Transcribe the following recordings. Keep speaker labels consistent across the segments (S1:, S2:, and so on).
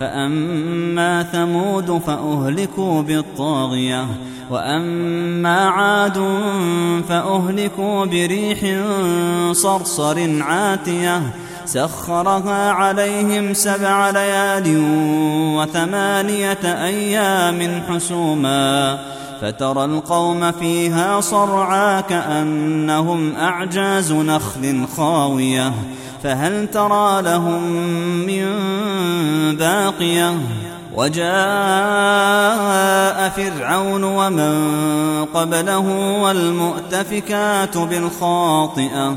S1: فأما ثمود فأهلكوا بالطاغية وأما عاد فأهلكوا بريح صرصر عاتية سخرها عليهم سبع ليال وثمانية أيام حسوما فترى القوم فيها صرعا كأنهم أعجاز نخل خاوية فهل ترى لهم من باقية؟ وجاء فرعون ومن قبله والمؤتفكات بالخاطئة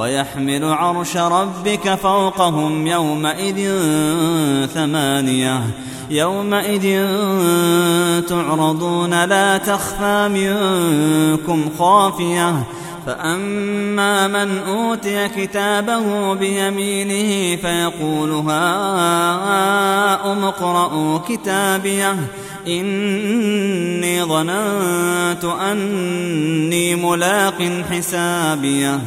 S1: ويحمل عرش ربك فوقهم يومئذ ثمانية. يومئذ تعرضون لا تخفى منكم خافية. فأما من أوتي كتابه بيمينه فيقول هاؤم اقرءوا كتابيه. إني ظننت أني ملاق حسابيه.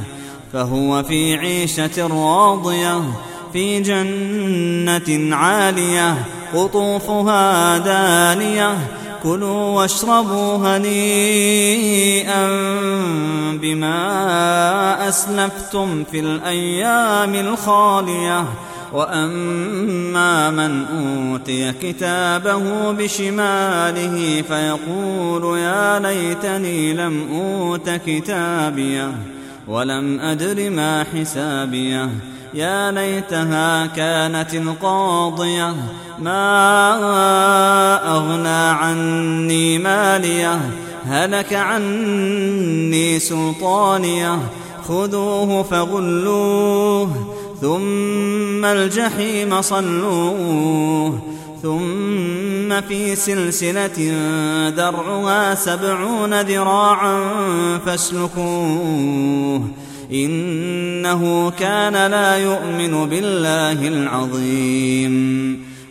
S1: فهو في عيشة راضية في جنة عالية قطوفها دانية كلوا واشربوا هنيئا بما أسلفتم في الأيام الخالية. وأما من أوتي كتابه بشماله فيقول يا ليتني لم أوت كتابيه. ولم أدر ما حسابيه. يا ليتها كانت القاضية ما أغنى عني ماليه. هلك عني سلطانيه. خذوه فغلوه ثم الجحيم صلوه. ثم في سلسلة درعها سبعون ذراعا فاسلكوه إنه كان لا يؤمن بالله العظيم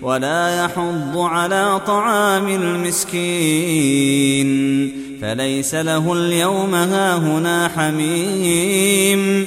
S1: ولا يحض على طعام المسكين فليس له اليوم هاهنا حميم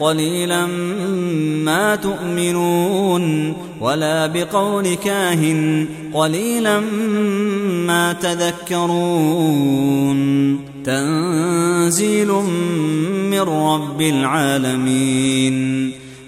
S1: قليلا ما تؤمنون ولا بقول كاهن قليلا ما تذكرون. تنزيل من رب العالمين.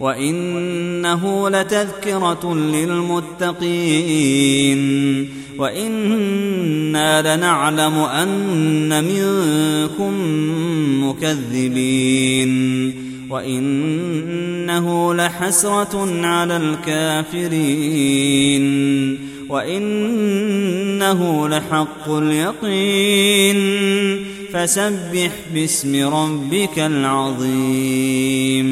S1: وإنه لتذكرة للمتقين وإنا لنعلم أن منكم مكذبين وإنه لحسرة على الكافرين وإنه لحق اليقين فسبح باسم ربك العظيم